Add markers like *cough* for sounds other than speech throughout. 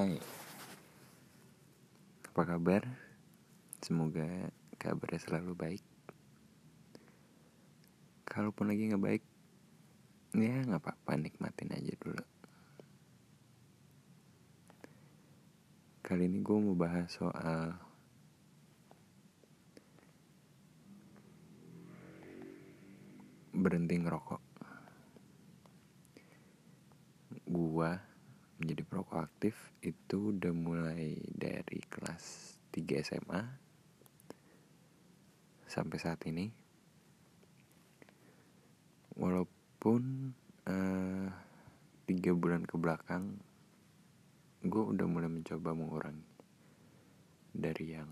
Hai. Apa kabar? Semoga kabarnya selalu baik. Kalaupun lagi gak baik Ya gak apa-apa nikmatin aja dulu. Kali ini gue mau bahas soal Berhenti ngerokok menjadi perokok aktif itu udah mulai dari kelas 3 SMA sampai saat ini. Walaupun uh, tiga bulan ke belakang gue udah mulai mencoba mengurangi. Dari yang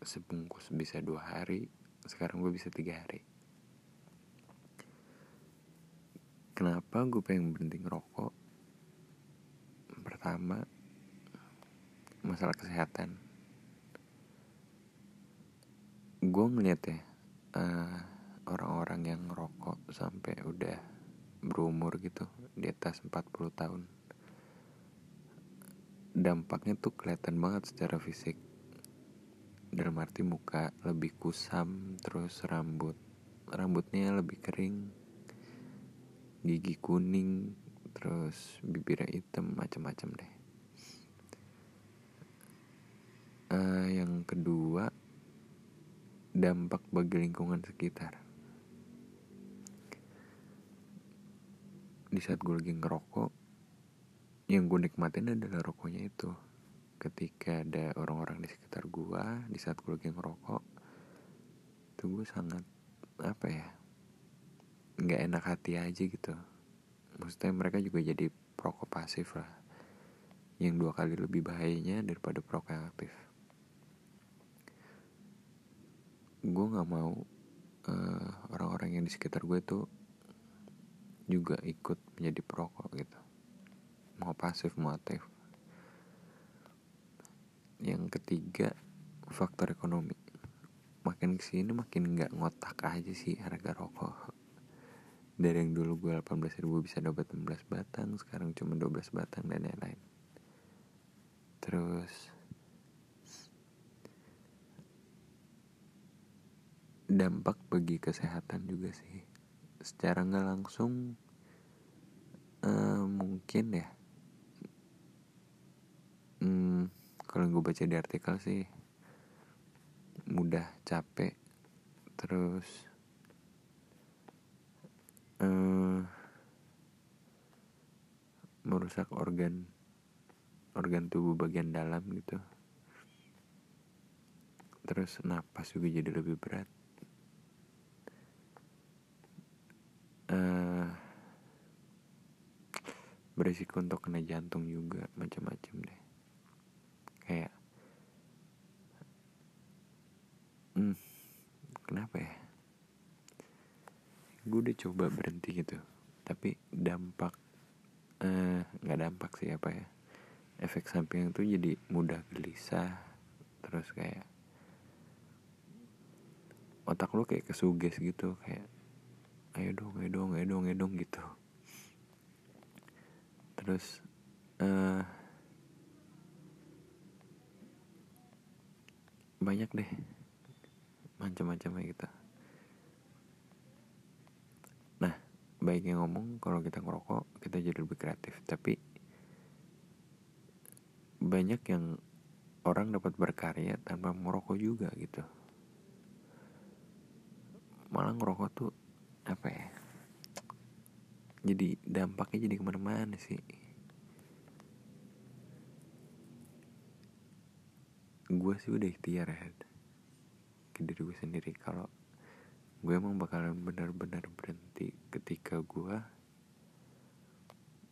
sebungkus bisa dua hari sekarang gue bisa tiga hari. Kenapa gue pengen berhenti ngerokok pertama masalah kesehatan. Gue ngeliat ya uh, orang-orang yang ngerokok sampai udah berumur gitu di atas 40 tahun dampaknya tuh kelihatan banget secara fisik. Dalam arti muka lebih kusam terus rambut rambutnya lebih kering gigi kuning terus bibirnya hitam macam-macam deh. Uh, yang kedua dampak bagi lingkungan sekitar. Di saat gue lagi ngerokok yang gue nikmatin adalah rokoknya itu. Ketika ada orang-orang di sekitar gue di saat gue lagi ngerokok itu gue sangat apa ya nggak enak hati aja gitu maksudnya mereka juga jadi perokok pasif lah. Yang dua kali lebih bahayanya daripada perokok yang aktif. Gue nggak mau uh, orang-orang yang di sekitar gue tuh juga ikut menjadi perokok gitu. Mau pasif mau aktif. Yang ketiga faktor ekonomi. Makin ke sini makin nggak ngotak aja sih harga rokok dari yang dulu gue 18 ribu bisa dapat 16 batang sekarang cuma 12 batang dan lain-lain. Terus dampak bagi kesehatan juga sih. Secara nggak langsung uh, mungkin ya. Hmm, kalau gue baca di artikel sih mudah capek terus uh, merusak organ organ tubuh bagian dalam gitu. Terus napas juga jadi lebih berat. Uh, berisiko untuk kena jantung juga macam-macam deh. Kayak hmm, kenapa ya gue udah coba berhenti gitu. Tapi dampak nggak uh, dampak sih apa ya. Efek samping itu jadi mudah gelisah. Terus kayak otak lo kayak kesuges gitu kayak ayo dong ayo dong ayo dong ayo dong gitu. Terus uh, banyak deh macam-macam gitu baik yang ngomong kalau kita ngerokok kita jadi lebih kreatif. Tapi banyak yang orang dapat berkarya tanpa merokok juga gitu. Malah ngerokok tuh apa ya jadi dampaknya jadi ke mana-mana sih. Gue sih udah ikhtiar ya ke diri gue sendiri. Kalau gue emang bakalan benar-benar berhenti ketika gue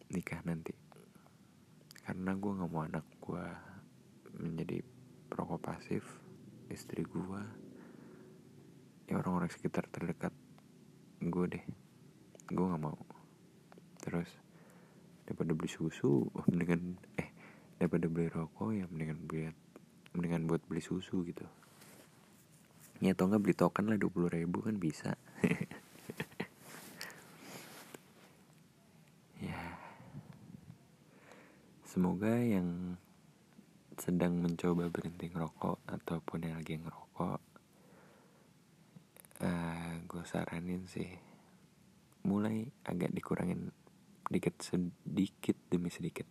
nikah nanti. Karena gue nggak mau anak gue menjadi perokok pasif istri gue ya orang-orang sekitar terdekat gue deh. Gue nggak mau. Terus daripada beli susu *laughs* mendingan eh daripada beli rokok ya mendingan beli mendingan buat beli susu gitu ya atau nggak beli token lah dua puluh ribu kan bisa. *laughs* Ya. Semoga yang sedang mencoba berhenti ngerokok ataupun yang lagi ngerokok uh, gue saranin sih mulai agak dikurangin dikit sedikit demi sedikit.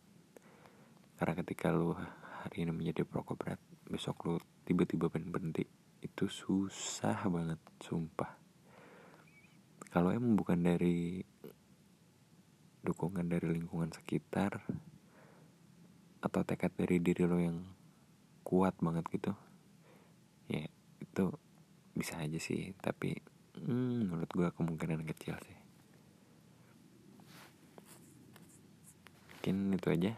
Karena ketika lu hari ini menjadi perokok berat besok lu tiba-tiba berhenti itu susah banget sumpah. Kalau emang bukan dari dukungan dari lingkungan sekitar atau tekad dari diri lo yang kuat banget gitu ya itu bisa aja sih. Tapi hmm, menurut gue kemungkinan kecil sih. Mungkin itu aja.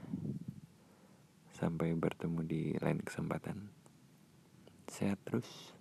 Sampai bertemu di lain kesempatan. Sehat terus